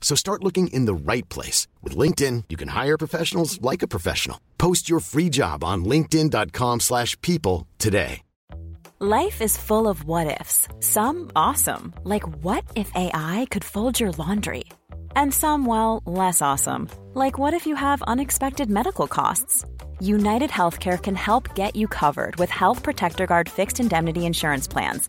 So start looking in the right place. With LinkedIn, you can hire professionals like a professional. Post your free job on linkedin.com slash people today. Life is full of what-ifs. Some awesome, like what if AI could fold your laundry? And some, well, less awesome, like what if you have unexpected medical costs? United Healthcare can help get you covered with Health Protector Guard fixed indemnity insurance plans.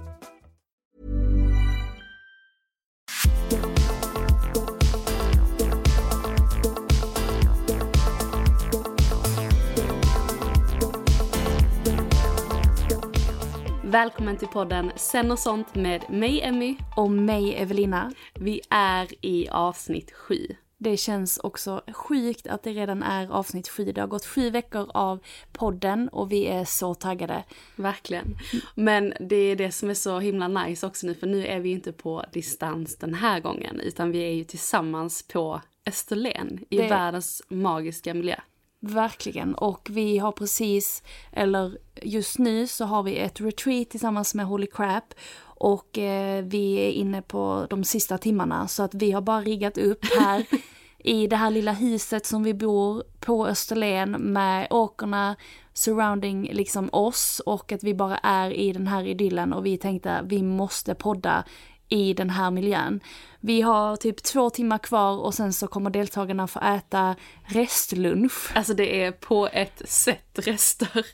Välkommen till podden Sen och sånt med mig Emmy. Och mig Evelina. Vi är i avsnitt sju. Det känns också sjukt att det redan är avsnitt sju. Det har gått sju veckor av podden och vi är så taggade. Verkligen. Men det är det som är så himla nice också nu för nu är vi inte på distans den här gången utan vi är ju tillsammans på Österlen i Det- världens magiska miljö. Verkligen. Och vi har precis, eller just nu så har vi ett retreat tillsammans med Holy Crap. Och eh, vi är inne på de sista timmarna så att vi har bara riggat upp här i det här lilla huset som vi bor på Österlen med åkerna surrounding liksom oss och att vi bara är i den här idyllen och vi tänkte att vi måste podda i den här miljön. Vi har typ två timmar kvar och sen så kommer deltagarna få äta restlunch. Alltså det är på ett sätt rester.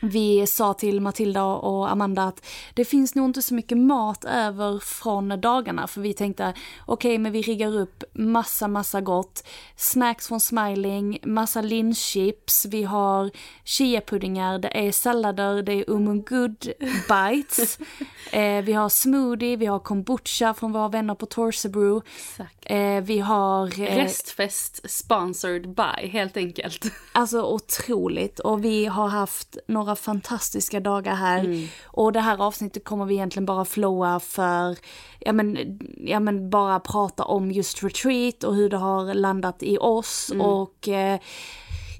Vi sa till Matilda och Amanda att det finns nog inte så mycket mat över från dagarna för vi tänkte okej men vi riggar upp massa massa gott. Snacks från Smiling, massa linschips, vi har chiapuddingar, det är sallader, det är umungud bites. eh, vi har smoothie, vi har kombucha från våra vänner på Torsebrew. Exakt. Eh, vi har... Eh, Restfest sponsored by helt enkelt. Alltså otroligt och vi har haft några fantastiska dagar här. Och det här avsnittet kommer vi egentligen bara flowa för, ja men, ja men bara prata om just retreat och hur det har landat i oss och eh,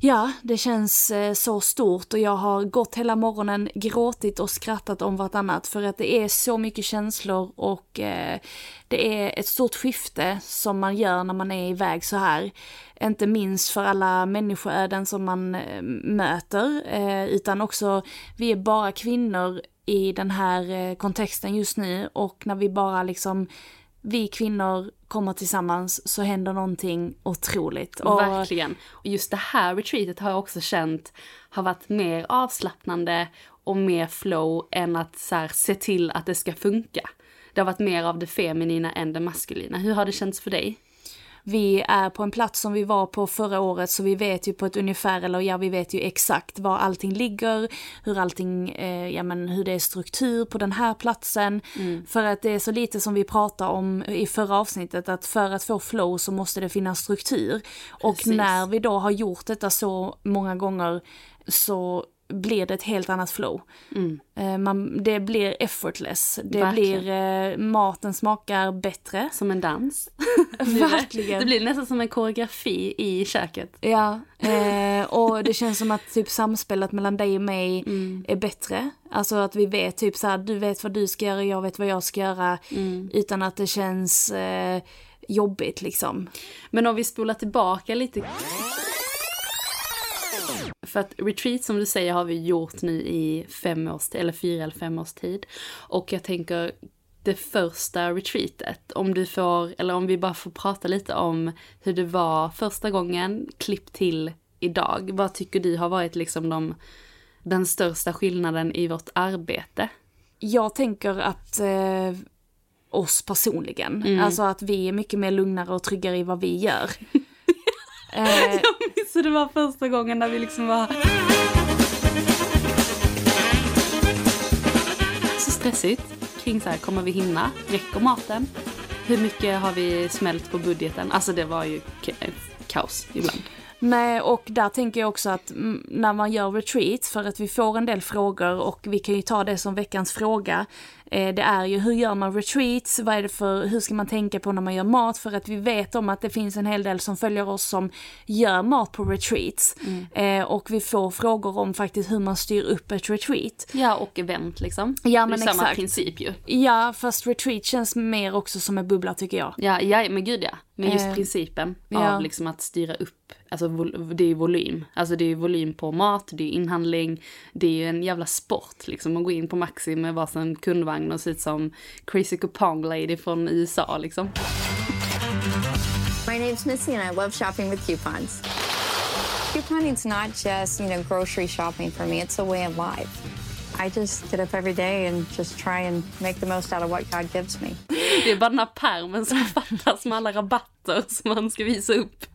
Ja, det känns eh, så stort och jag har gått hela morgonen, gråtit och skrattat om vartannat för att det är så mycket känslor och eh, det är ett stort skifte som man gör när man är iväg så här. Inte minst för alla människoöden som man eh, möter, eh, utan också vi är bara kvinnor i den här eh, kontexten just nu och när vi bara liksom vi kvinnor kommer tillsammans så händer någonting otroligt. Och Verkligen. Och just det här retreatet har jag också känt har varit mer avslappnande och mer flow än att så här, se till att det ska funka. Det har varit mer av det feminina än det maskulina. Hur har det känts för dig? Vi är på en plats som vi var på förra året så vi vet ju på ett ungefär, eller ja vi vet ju exakt var allting ligger, hur allting, eh, ja men hur det är struktur på den här platsen. För att det är så lite som vi pratade om i förra avsnittet, att för att få flow så måste det finnas struktur. Och Precis. när vi då har gjort detta så många gånger så blir det ett helt annat flow. Eh, man, det blir effortless, det Verkligen. blir, eh, maten smakar bättre. Som en dans? Verkligen. Det blir nästan som en koreografi i köket. Ja, eh, och det känns som att typ samspelet mellan dig och mig Mm. är bättre. Alltså att vi vet typ så här, du vet vad du ska göra, jag vet vad jag ska göra. Mm. Utan att det känns eh, jobbigt liksom. Men om vi spolar tillbaka lite. För att retreat som du säger har vi gjort nu i fem års eller fyra eller fem års tid. Och jag tänker det första retreatet, om du får, eller om vi bara får prata lite om hur det var första gången, klipp till idag. Vad tycker du har varit liksom de, den största skillnaden i vårt arbete? Jag tänker att eh, oss personligen, mm. alltså att vi är mycket mer lugnare och tryggare i vad vi gör. Eh, jag minns det var första gången när vi liksom var... Så stressigt kring så här, kommer vi hinna? Räcker maten? Hur mycket har vi smält på budgeten? Alltså det var ju kaos ibland. Nej, och där tänker jag också att när man gör retreat, för att vi får en del frågor och vi kan ju ta det som veckans fråga, det är ju hur gör man retreats, vad är det för, hur ska man tänka på när man gör mat för att vi vet om att det finns en hel del som följer oss som gör mat på retreats. Mm. Eh, och vi får frågor om faktiskt hur man styr upp ett retreat. Ja och event liksom. Ja men det är exakt. samma princip ju. Ja fast retreat känns mer också som en bubbla tycker jag. Ja, ja men gud ja. Men just eh, principen ja. av liksom att styra upp, alltså det är ju volym. Alltså det är ju volym på mat, det är inhandling, det är ju en jävla sport liksom att gå in på Maxi med varsin kundvagn och se ut som Crazy Coupon Lady från USA liksom. My name's Missy and I love shopping with coupons. Couponing's not just, you know, grocery shopping for me, it's a way of life. I just get up every day and just try and make the most out of what God gives me. Det är bara den här pärmen som fattas med alla rabatter som man ska visa upp.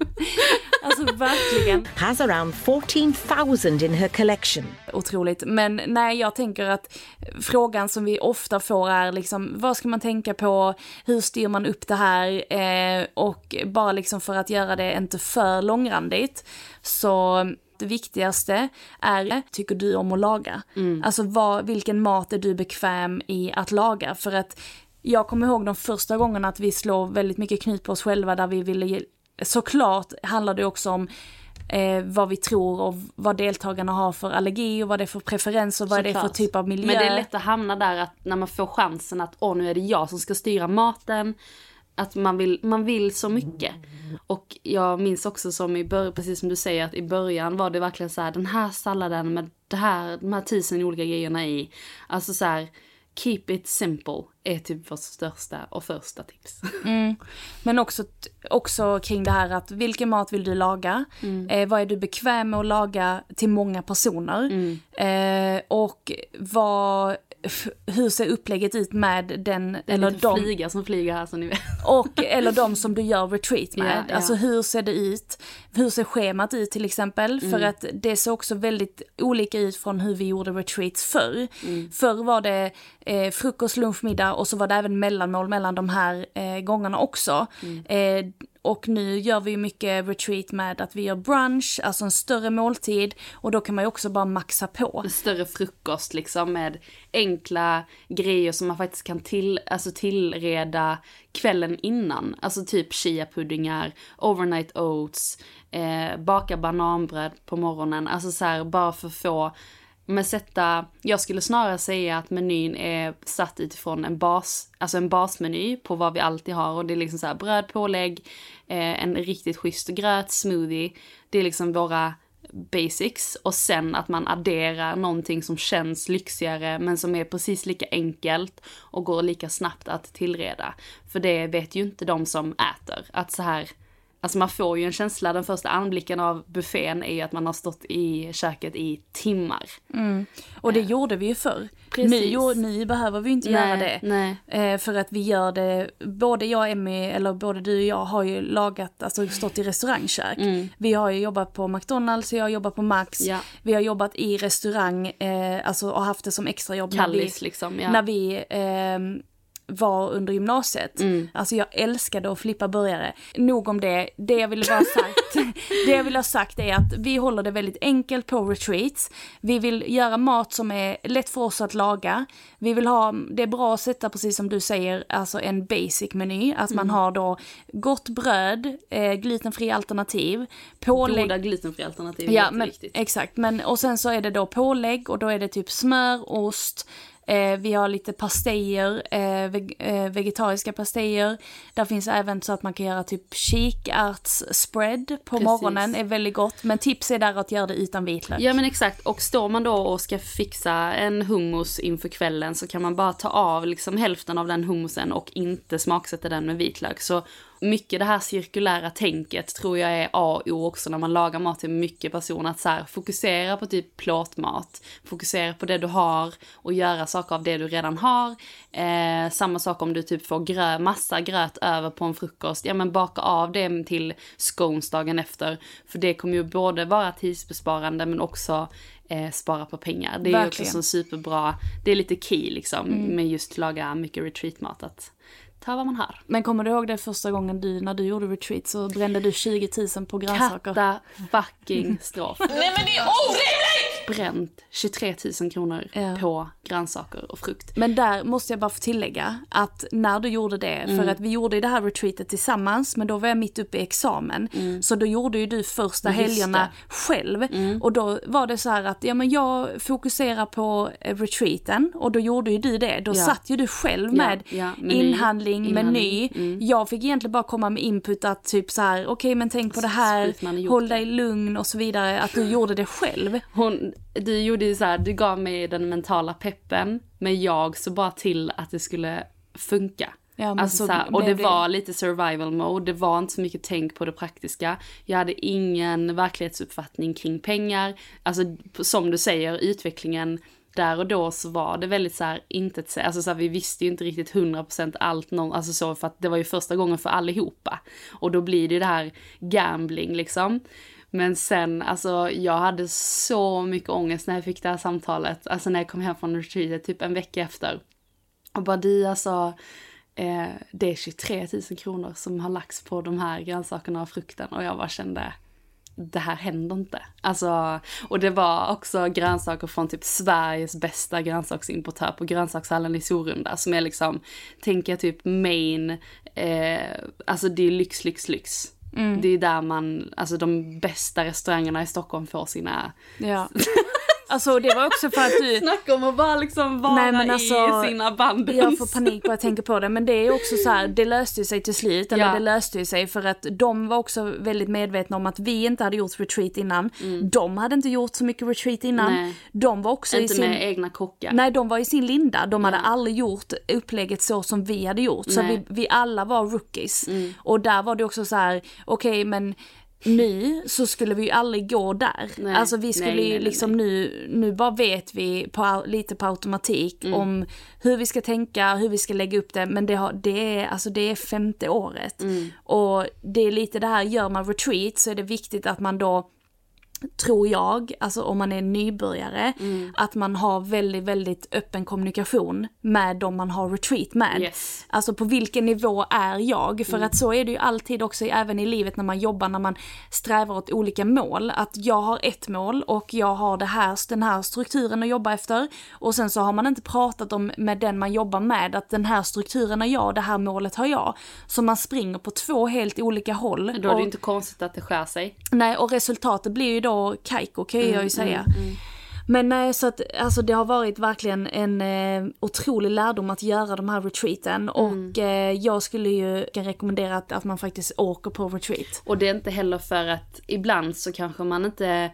Alltså verkligen. Has around 14,000 in her collection. Otroligt. Men nej, jag tänker att frågan som vi ofta får är liksom, vad ska man tänka på? Hur styr man upp det här? Eh, och bara liksom för att göra det inte för långrandigt så det viktigaste är, tycker du om att laga? Mm. Alltså vad, vilken mat är du bekväm i att laga? För att jag kommer ihåg de första gångerna att vi slår väldigt mycket knut på oss själva där vi ville, såklart handlar det också om eh, vad vi tror och vad deltagarna har för allergi och vad det är för preferenser och vad det är för typ av miljö. Men det är lätt att hamna där att när man får chansen att åh nu är det jag som ska styra maten, att man vill, man vill så mycket. Och jag minns också som i början, precis som du säger, att i början var det verkligen så här, den här salladen med det här, de här tusen olika grejerna i. Alltså så här, keep it simple är typ vårt största och första tips. Mm. Men också, också kring det här att vilken mat vill du laga? Mm. Eh, vad är du bekväm med att laga till många personer? Mm. Eh, och vad hur ser upplägget ut med den eller de... flyga som flyger här som ni vet. Och, eller de som du gör retreat med. Ja. Alltså hur ser det ut? Hur ser schemat ut till exempel? Mm. För att det ser också väldigt olika ut från hur vi gjorde retreats förr. Mm. Förr var det eh, frukost, lunch, middag och så var det även mellanmål mellan de här eh, gångerna också. Mm. Eh, och nu gör vi mycket retreat med att vi gör brunch, alltså en större måltid. Och då kan man ju också bara maxa på. En större frukost liksom med enkla grejer som man faktiskt kan till, alltså tillreda kvällen innan. Alltså typ chia-puddingar, overnight oats, eh, baka bananbröd på morgonen. Alltså så här, bara för att få men sätta, jag skulle snarare säga att menyn är satt utifrån en bas, alltså en basmeny på vad vi alltid har och det är liksom så här bröd, pålägg, eh, en riktigt schysst gröt, smoothie. Det är liksom våra basics och sen att man adderar någonting som känns lyxigare men som är precis lika enkelt och går lika snabbt att tillreda. För det vet ju inte de som äter, att så här Alltså man får ju en känsla, den första anblicken av buffén är ju att man har stått i köket i timmar. Mm. Och det eh. gjorde vi ju förr. Nu, nu behöver vi inte nej, göra det. Nej. Eh, för att vi gör det, både jag och Emmy, eller både du och jag har ju lagat, alltså stått i restaurangkök. Mm. Vi har ju jobbat på McDonalds, jag har jobbat på Max. Ja. Vi har jobbat i restaurang, eh, alltså och haft det som extrajobb. Kallis när vi, liksom, ja. När vi eh, var under gymnasiet. Mm. Alltså jag älskade att flippa burgare. Nog om det, det jag ville bara sagt, det jag vill ha sagt är att vi håller det väldigt enkelt på retreats. Vi vill göra mat som är lätt för oss att laga. Vi vill ha, det är bra att sätta precis som du säger, alltså en basic meny. Att mm. man har då gott bröd, eh, glutenfria alternativ, pålägg. Goda glutenfria alternativ, ja, men, Exakt, men och sen så är det då pålägg och då är det typ smör, ost, Eh, vi har lite pastejer, eh, veg eh, vegetariska pastejer. Där finns även så att man kan göra typ kikärtsspread på Precis. morgonen, är väldigt gott. Men tips är där att göra det utan vitlök. Ja men exakt, och står man då och ska fixa en hummus inför kvällen så kan man bara ta av liksom hälften av den hummusen och inte smaksätta den med vitlök. Så mycket det här cirkulära tänket tror jag är A och O också när man lagar mat till mycket personer. Att så här, fokusera på typ plåtmat, fokusera på det du har och göra saker av det du redan har. Eh, samma sak om du typ får grö, massa gröt över på en frukost, ja men baka av det till scones dagen efter. För det kommer ju både vara tidsbesparande men också eh, spara på pengar. Det är ju också Verkligen. så superbra, det är lite key liksom med just laga mycket retreatmat. Att ta vad man har. Men kommer du ihåg det första gången du, när du gjorde retreat så brände du 20 000 på grönsaker? Katta fucking strof. Nej men det är orimligt! Bränt 23 000 kronor Ja. på grönsaker och frukt. Men där måste jag bara få tillägga att när du gjorde det, Mm. för att vi gjorde det här retreatet tillsammans, men då var jag mitt uppe i examen. Så då gjorde ju du första Mm. Just helgerna det. Mm. själv. Och då var det så här att, ja men jag fokuserar på eh, retreaten och då gjorde ju du det. Då Ja. satt ju du själv med ja, meny, inhandling, meny. mm. Jag fick egentligen bara komma med input att typ så här, okej men tänk på det här, håll dig lugn och så vidare. Att du gjorde det själv. Hon, du gjorde ju så här, du gav mig den mentala peppen, men jag så bara till att det skulle funka. Ja, alltså, så här, och det det- var lite survival mode, det var inte så mycket tänk på det praktiska. Jag hade ingen verklighetsuppfattning kring pengar. Alltså som du säger, utvecklingen där och då så var det väldigt så här inte alltså så här, vi visste ju inte riktigt 100% allt någon, alltså så för att det var ju första gången för allihopa. Och då blir det ju det här gambling liksom. Men sen, alltså jag hade så mycket ångest när jag fick det här samtalet, alltså när jag kom hem från retreatet typ en vecka efter. Och bara di alltså, eh, det är 23 000 kronor som har lagts på de här grönsakerna och frukten och jag bara kände, det här händer inte. Alltså, och det var också grönsaker från typ Sveriges bästa grönsaksimportör på grönsakshallen i Sorunda som är liksom, tänker jag typ main, eh, alltså det är lyx, lyx, lyx. Det är där man, alltså de bästa restaurangerna i Stockholm får sina Ja. Alltså det var också för att du... Snacka om att bara liksom vara Nej, alltså, i sina band. Jag får panik bara jag tänker på det, men det är också så här, det löste ju sig till slut, eller Ja. det löste ju sig för att de var också väldigt medvetna om att vi inte hade gjort retreat innan. De hade inte gjort så mycket retreat innan. Mm. Nej. De var också i Inte sin... med egna kockar. Nej, de var i sin linda. De hade aldrig gjort upplägget så som vi hade gjort. Så vi, vi alla var rookies. Mm. Och där var det också så här, okej men nu så skulle vi ju aldrig gå där. Nej. Alltså vi skulle Nej, ju nej, nej, liksom nu, nu bara vet vi på, lite på automatik Mm. om hur vi ska tänka, hur vi ska lägga upp det. Men det, har, det, är, alltså det är femte året. Mm. Och det är lite det här, gör man retreat så är det viktigt att man då tror jag, alltså om man är nybörjare, Mm. att man har väldigt, väldigt öppen kommunikation med de man har retreat med. Yes. Alltså på vilken nivå är jag? För att så är det ju alltid också även i livet när man jobbar, när man strävar åt olika mål. Att jag har ett mål och jag har det här, den här strukturen att jobba efter. Och sen så har man inte pratat om med den man jobbar med att den här strukturen har jag, det här målet har jag. Så man springer på två helt olika håll. Då är det Och- inte konstigt att det skär sig. Nej, och resultatet blir ju då kajko kan Mm, jag ju säga. Men nej, så att alltså det har varit verkligen en eh, otrolig lärdom att göra de här retreaten Mm. och eh, jag skulle ju rekommendera att, att man faktiskt åker på retreat. Och det är inte heller för att ibland så kanske man inte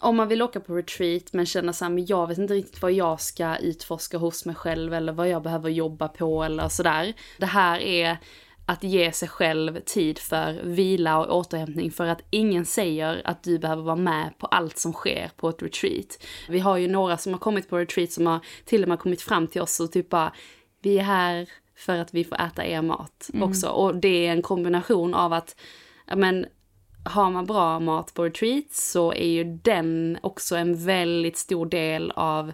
om man vill åka på retreat men känner så här, men jag vet inte riktigt vad jag ska utforska hos mig själv eller vad jag behöver jobba på eller sådär. Det här är att ge sig själv tid för vila och återhämtning för att ingen säger att du behöver vara med på allt som sker på ett retreat. Vi har ju några som har kommit på retreat som har till och med kommit fram till oss och typ bara, vi är här för att vi får äta er mat också. Och det är en kombination av att, men har man bra mat på retreat så är ju den också en väldigt stor del av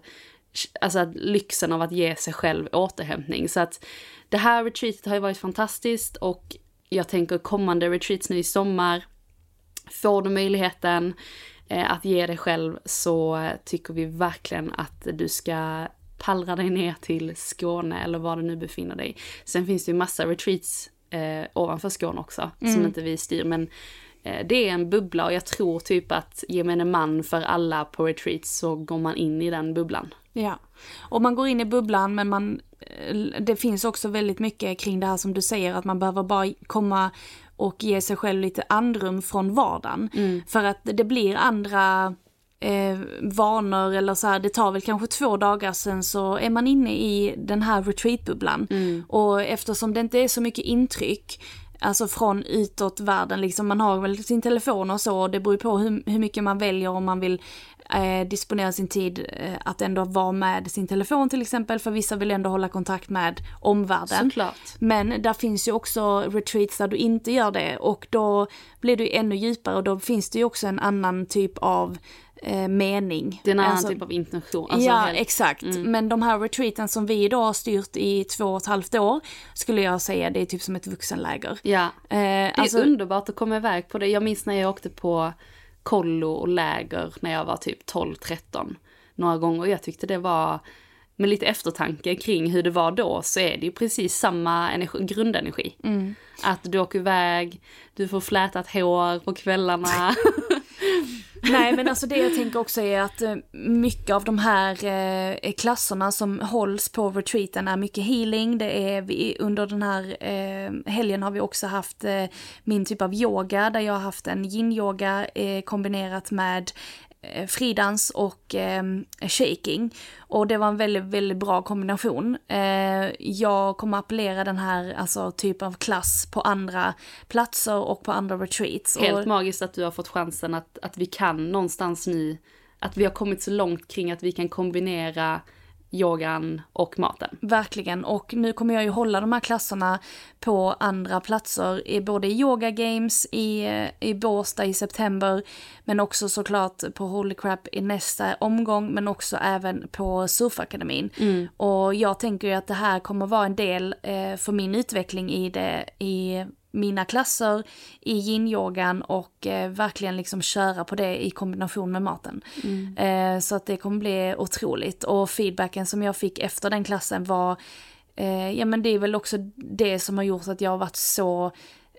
alltså att lyxen av att ge sig själv återhämtning. Så att det här retreatet har ju varit fantastiskt och jag tänker kommande retreats nu i sommar, får du möjligheten eh, att ge dig själv så tycker vi verkligen att du ska pallra dig ner till Skåne eller var du nu befinner dig. Sen finns det ju massa retreats eh, ovanför Skåne också som inte vi styr men eh, det är en bubbla och jag tror typ att gemene man för alla på retreats så går man in i den bubblan. Ja, och man går in i bubblan men man, eh, det finns också väldigt mycket kring det här som du säger att man behöver bara komma och ge sig själv lite andrum från vardagen. Mm. För att det blir andra eh, vanor eller så här, det tar väl kanske två dagar sen så är man inne i den här retreatbubblan. Mm. Och eftersom det inte är så mycket intryck Alltså från utåt världen, liksom man har väl sin telefon och så, och det beror på hur, hur mycket man väljer om man vill eh, disponera sin tid eh, att ändå vara med sin telefon till exempel, för vissa vill ändå hålla kontakt med omvärlden. Såklart. Men där finns ju också retreats där du inte gör det och då blir det ju ännu djupare och då finns det ju också en annan typ av eh, mening. Det är en annan Alltså- typ av intention. Alltså ja, helt- exakt. Men de här retreaten som vi idag har styrt i två och ett halvt år, skulle jag säga, det är typ som ett vuxenläger. Ja. Eh, Det är alltså, underbart att komma iväg på det. Jag minns när jag åkte på kollo och läger när jag var typ 12-13 några gånger. Jag tyckte det var, med lite eftertanke kring hur det var då, så är det ju precis samma energi, grundenergi. Att du åker iväg, du får flätat hår på kvällarna. Nej men alltså det jag tänker också är att eh, mycket av de här eh, klasserna som hålls på retreaten är mycket healing. Det är vi, under den här eh, helgen har vi också haft eh, min typ av yoga där jag har haft en yin-yoga eh, kombinerat med Eh, fridans och eh, shaking. Och det var en väldigt, väldigt bra kombination. Eh, jag kommer appellera den här alltså, typ av klass på andra platser och på andra retreats. Helt och, magiskt att du har fått chansen att, att vi kan någonstans nu, att vi har kommit så långt kring att vi kan kombinera yogan och maten. Verkligen, och nu kommer jag ju hålla de här klasserna på andra platser, i både i Yoga Games i, i Båstad i september, men också såklart på Holy Crap i nästa omgång, men också även på Surfakademin. Och jag tänker ju att det här kommer vara en del eh, för min utveckling i det, i mina klasser i yin-yogan och eh, verkligen liksom köra på det i kombination med maten. Eh, så att det kommer bli otroligt. Och feedbacken som jag fick efter den klassen var, eh, ja men det är väl också det som har gjort att jag har varit så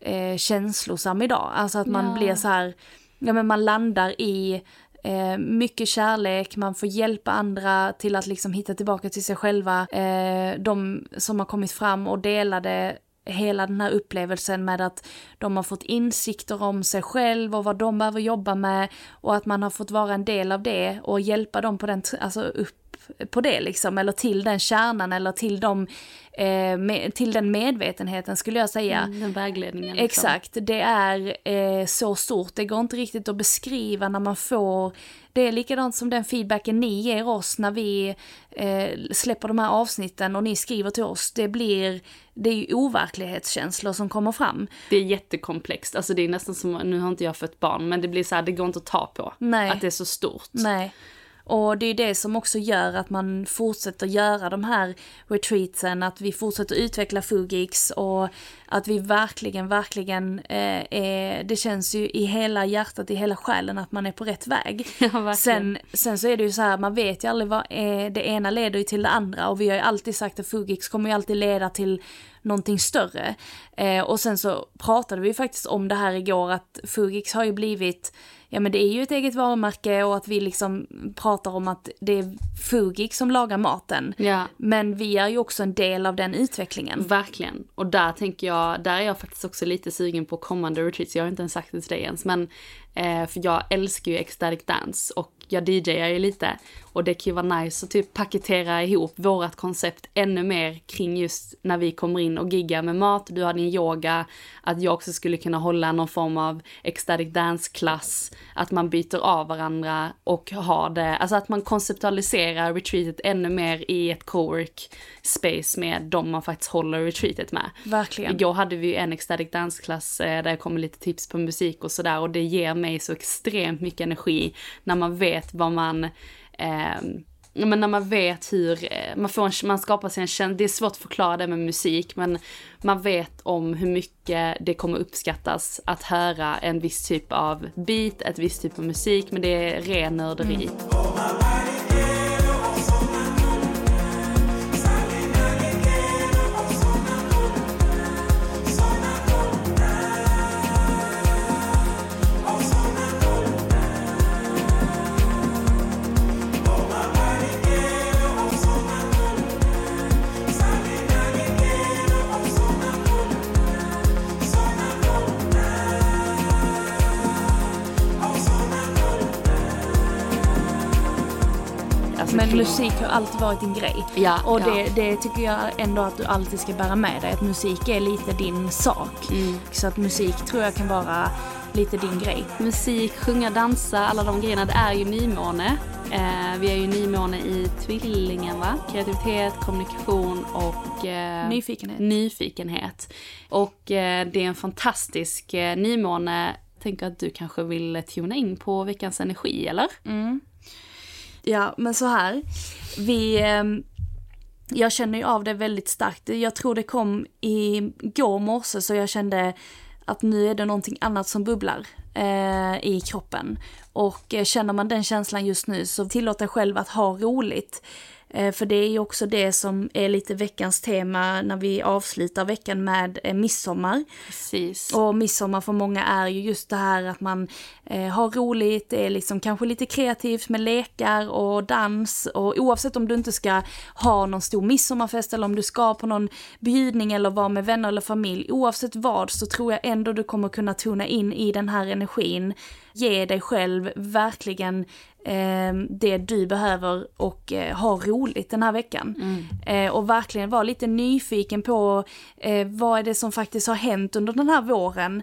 eh, känslosam idag. Alltså att man Ja. blir så här, ja men man landar i Eh, mycket kärlek, man får hjälpa andra till att liksom hitta tillbaka till sig själva. Eh, de som har kommit fram och delade hela den här upplevelsen med att de har fått insikter om sig själv och vad de behöver jobba med och att man har fått vara en del av det och hjälpa dem på den, alltså upp på det liksom, eller till den kärnan eller till, de, eh, med, till den medvetenheten skulle jag säga. Den vägledningen. liksom. Exakt, det är eh, så stort. Det går inte riktigt att beskriva när man får, det är likadant som den feedbacken ni ger oss när vi eh, släpper de här avsnitten och ni skriver till oss. Det blir, det är ju overklighetskänslor som kommer fram. Det är jättekomplext. Alltså det är nästan som, nu har inte jag fött barn, men det blir så här, det går inte att ta på. Nej. Att det är så stort. Nej. Och det är det som också gör att man fortsätter göra de här retreatsen, att vi fortsätter utveckla Fugix och att vi verkligen, verkligen, eh, är, det känns ju i hela hjärtat, i hela själen att man är på rätt väg. Ja, sen, sen så är det ju så här, man vet ju aldrig vad, eh, det ena leder ju till det andra och vi har ju alltid sagt att Fugix kommer ju alltid leda till någonting större. Eh, och sen så pratade vi ju faktiskt om det här igår, att Fugix har ju blivit ja men det är ju ett eget varumärke och att vi liksom pratar om att det är Fugix som lagar maten. Ja. Men vi är ju också en del av den utvecklingen. Verkligen. Och där tänker jag, där är jag faktiskt också lite sugen på kommande retreats. Jag har inte ens sagt det till dig ens, men eh, för jag älskar ju ecstatic dance och jag DJar ju lite. Och det kan ju vara nice att typ paketera ihop vårat koncept ännu mer kring just när vi kommer in och giggar med mat, du har din yoga, att jag också skulle kunna hålla någon form av ecstatic dance-klass, att man byter av varandra och har det, alltså att man konceptualiserar retreatet ännu mer i ett cowork space med de man faktiskt håller retreatet med. Verkligen. Igår hade vi en ecstatic dance-klass eh, där jag kom med lite tips på musik och sådär och det ger mig så extremt mycket energi när man vet vad man eh, men när man vet hur, eh, man, får en, man skapar sig en känsla, det är svårt att förklara det med musik, men man vet om hur mycket det kommer uppskattas att höra en viss typ av beat, ett visst typ av musik, men det är ren nörderi. Mm. Musik har alltid varit din grej. Ja, och ja. det, det tycker jag ändå att du alltid ska bära med dig, att musik är lite din sak. Mm. Så att musik tror jag kan vara lite din grej. Musik, sjunga, dansa, alla de grejerna. Det är ju nymåne. Eh, vi är ju nymåne i tvillingen va? Kreativitet, kommunikation och eh, Nyfikenhet. nyfikenhet. Och eh, det är en fantastisk eh, nymåne. Jag tänker att du kanske vill tuna in på veckans energi eller? Ja, men så här. Vi... Ehm, jag känner ju av det väldigt starkt. Jag tror det kom i går morse så jag kände att nu är det någonting annat som bubblar eh, i kroppen. Och eh, känner man den känslan just nu så tillåt dig själv att ha roligt. Eh, för det är ju också det som är lite veckans tema när vi avslutar veckan med eh, midsommar. Precis. Och midsommar för många är ju just det här att man eh, har roligt, det är liksom kanske lite kreativt med lekar och dans och oavsett om du inte ska ha någon stor midsommarfest eller om du ska på någon bjudning eller vara med vänner eller familj, oavsett vad så tror jag ändå du kommer kunna tona in i den här energin, ge dig själv verkligen det du behöver och eh, ha roligt den här veckan. Eh, och verkligen vara lite nyfiken på eh, vad är det som faktiskt har hänt under den här våren.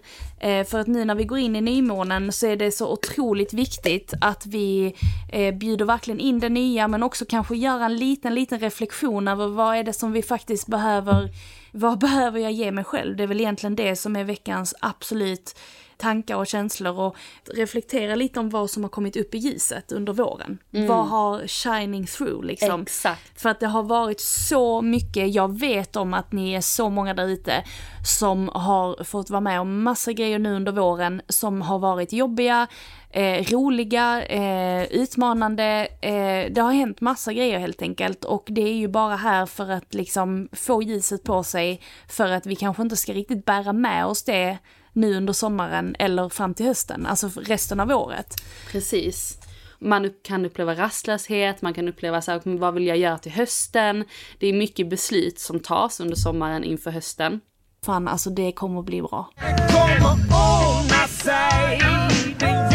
För att nu när vi går in i nymånen så är det så otroligt viktigt att vi eh, bjuder verkligen in det nya men också kanske göra en liten, liten reflektion över vad är det som vi faktiskt behöver, vad behöver jag ge mig själv? Det är väl egentligen det som är veckans absolut tankar och känslor och reflektera lite om vad som har kommit upp i ljuset under våren. Vad har shining through liksom. Exakt. För att det har varit så mycket, jag vet om att ni är så många där ute som har fått vara med om massa grejer nu under våren som har varit jobbiga, eh, roliga, eh, utmanande. Eh, det har hänt massa grejer helt enkelt och det är ju bara här för att liksom få ljuset på sig för att vi kanske inte ska riktigt bära med oss det nu under sommaren eller fram till hösten, alltså resten av året. Precis. Man kan uppleva rastlöshet, man kan uppleva så här, "Men vad vill jag göra till hösten? Det är mycket beslut som tas under sommaren inför hösten. Fan, alltså det kommer att bli bra. kommer ordna sig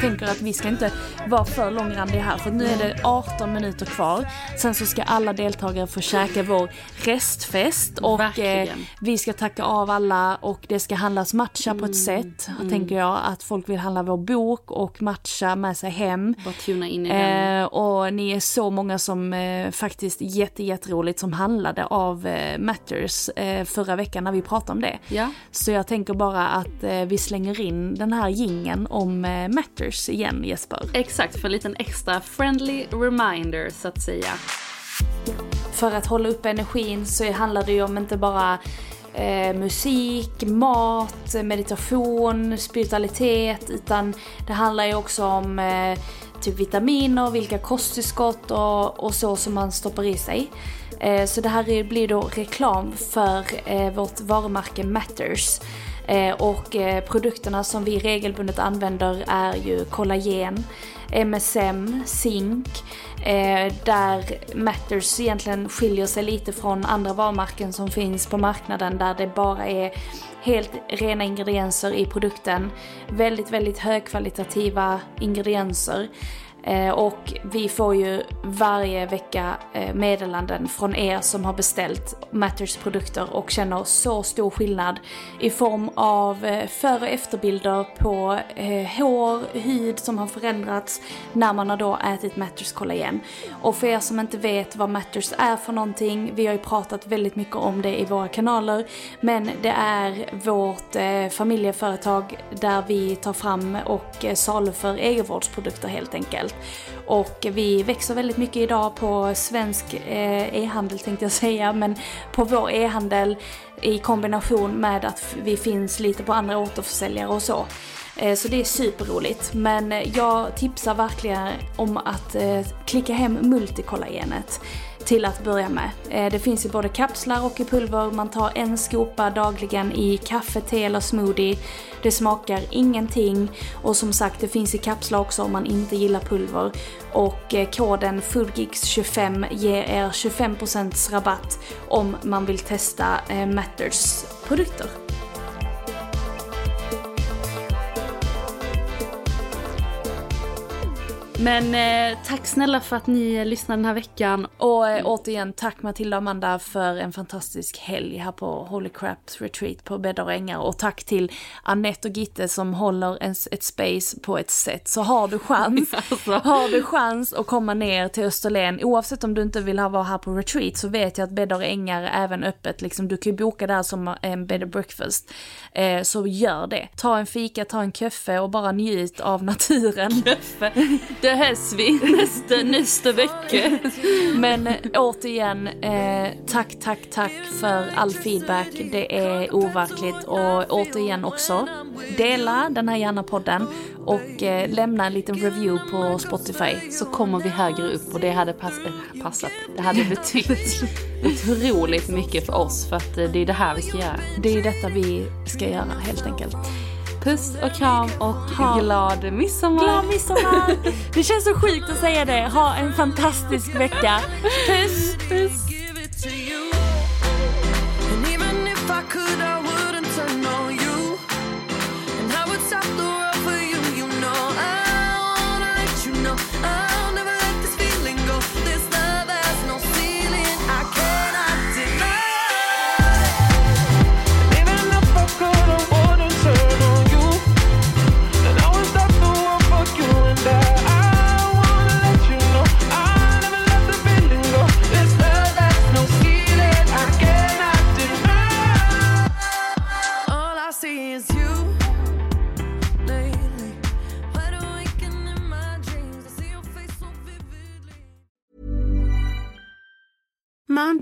que att vi ska inte vara för långrandiga här för nu är det 18 minuter kvar. Sen så ska alla deltagare få käka vår restfest och eh, vi ska tacka av alla och det ska handlas matcha på ett sätt. Tänker jag att folk vill handla vår bok och matcha med sig hem. Bara tuna in i den. Eh, och ni är så många som eh, faktiskt jätte, jätteroligt som handlade av eh, Matters eh, förra veckan när vi pratade om det. Ja. Så jag tänker bara att eh, vi slänger in den här gingen om Matters igen Jesper. Exakt, för en liten extra friendly reminder så att säga. För att hålla upp energin så handlar det ju om inte bara eh, musik, mat, meditation, spiritualitet utan det handlar ju också om eh, typ vitaminer, vilka kosttillskott och, och så som man stoppar i sig. Eh, så det här är- blir då reklam för eh, vårt varumärke Matters. Eh, och eh, produkterna som vi regelbundet använder är ju kollagen, MSM, zink, eh, där Matters egentligen skiljer sig lite från andra varumärken som finns på marknaden där det bara är helt rena ingredienser i produkten. Väldigt, väldigt högkvalitativa ingredienser. Eh, och vi får ju varje vecka eh, meddelanden från er som har beställt Matters produkter och känner så stor skillnad i form av eh, före och efterbilder på hår, hud som har förändrats när man har då ätit Matters kollagen. Och för er som inte vet vad Matters är för någonting, vi har ju pratat väldigt mycket om det i våra kanaler, men det är vårt familjeföretag där vi tar fram och saluför egenvårdsprodukter helt enkelt. Och vi växer väldigt mycket idag på svensk eh, e-handel tänkte jag säga, men på vår e-handel i kombination med att vi finns lite på andra återförsäljare och så. Eh, så det är superroligt. Men eh, jag tipsar verkligen om att klicka hem multikollagenet till att börja med. Eh, det finns i både kapslar och i pulver. Man tar en skopa dagligen i kaffe, te eller smoothie. Det smakar ingenting och som sagt det finns i kapslar också om man inte gillar pulver. Och eh, koden FULGIX25 ger er 25% rabatt om man vill testa eh, Matters produkter. Men eh, tack snälla för att ni lyssnade den här veckan. Och eh, återigen tack Matilda och Amanda för en fantastisk helg här på Holy Craps Retreat på Bäddar och Ängar. Och tack till Annette och Gitte som håller en, ett space på ett sätt. Så har du chans, Alltså. har du chans att komma ner till Österlen, oavsett om du inte vill ha- vara här på retreat så vet jag att Bäddar och Ängar är även öppet. Liksom, du kan ju boka där som en bed and breakfast. Eh, så gör det. Ta en fika, ta en kaffe och bara njut av naturen. Det hörs vi nästa, nästa vecka. Men eh, återigen, eh, tack, tack, tack för all feedback. Det är overkligt. Och återigen också, dela den här gärna podden och eh, lämna en liten review på Spotify. Så kommer vi högre upp och det hade pass, äh, passat. Det hade betytt otroligt mycket för oss för att eh, det är det här vi ska göra. Det är detta vi ska göra helt enkelt. Puss och kram och Ha- glad midsommar! Glad midsommar! Det känns så sjukt att säga det. Ha en fantastisk vecka. Puss! Puss!